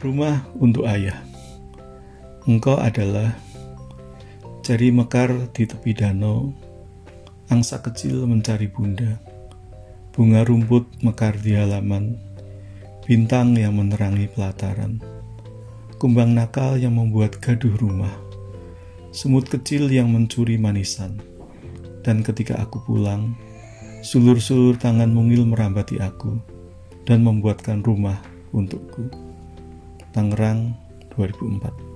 Rumah untuk ayah. Engkau adalah jari mekar di tepi danau, angsa kecil mencari bunda, bunga rumput mekar di halaman, bintang yang menerangi pelataran, kumbang nakal yang membuat gaduh rumah, semut kecil yang mencuri manisan, dan ketika aku pulang, sulur-sulur tangan mungil merambati aku dan membuatkan rumah untukku. Tangerang 2004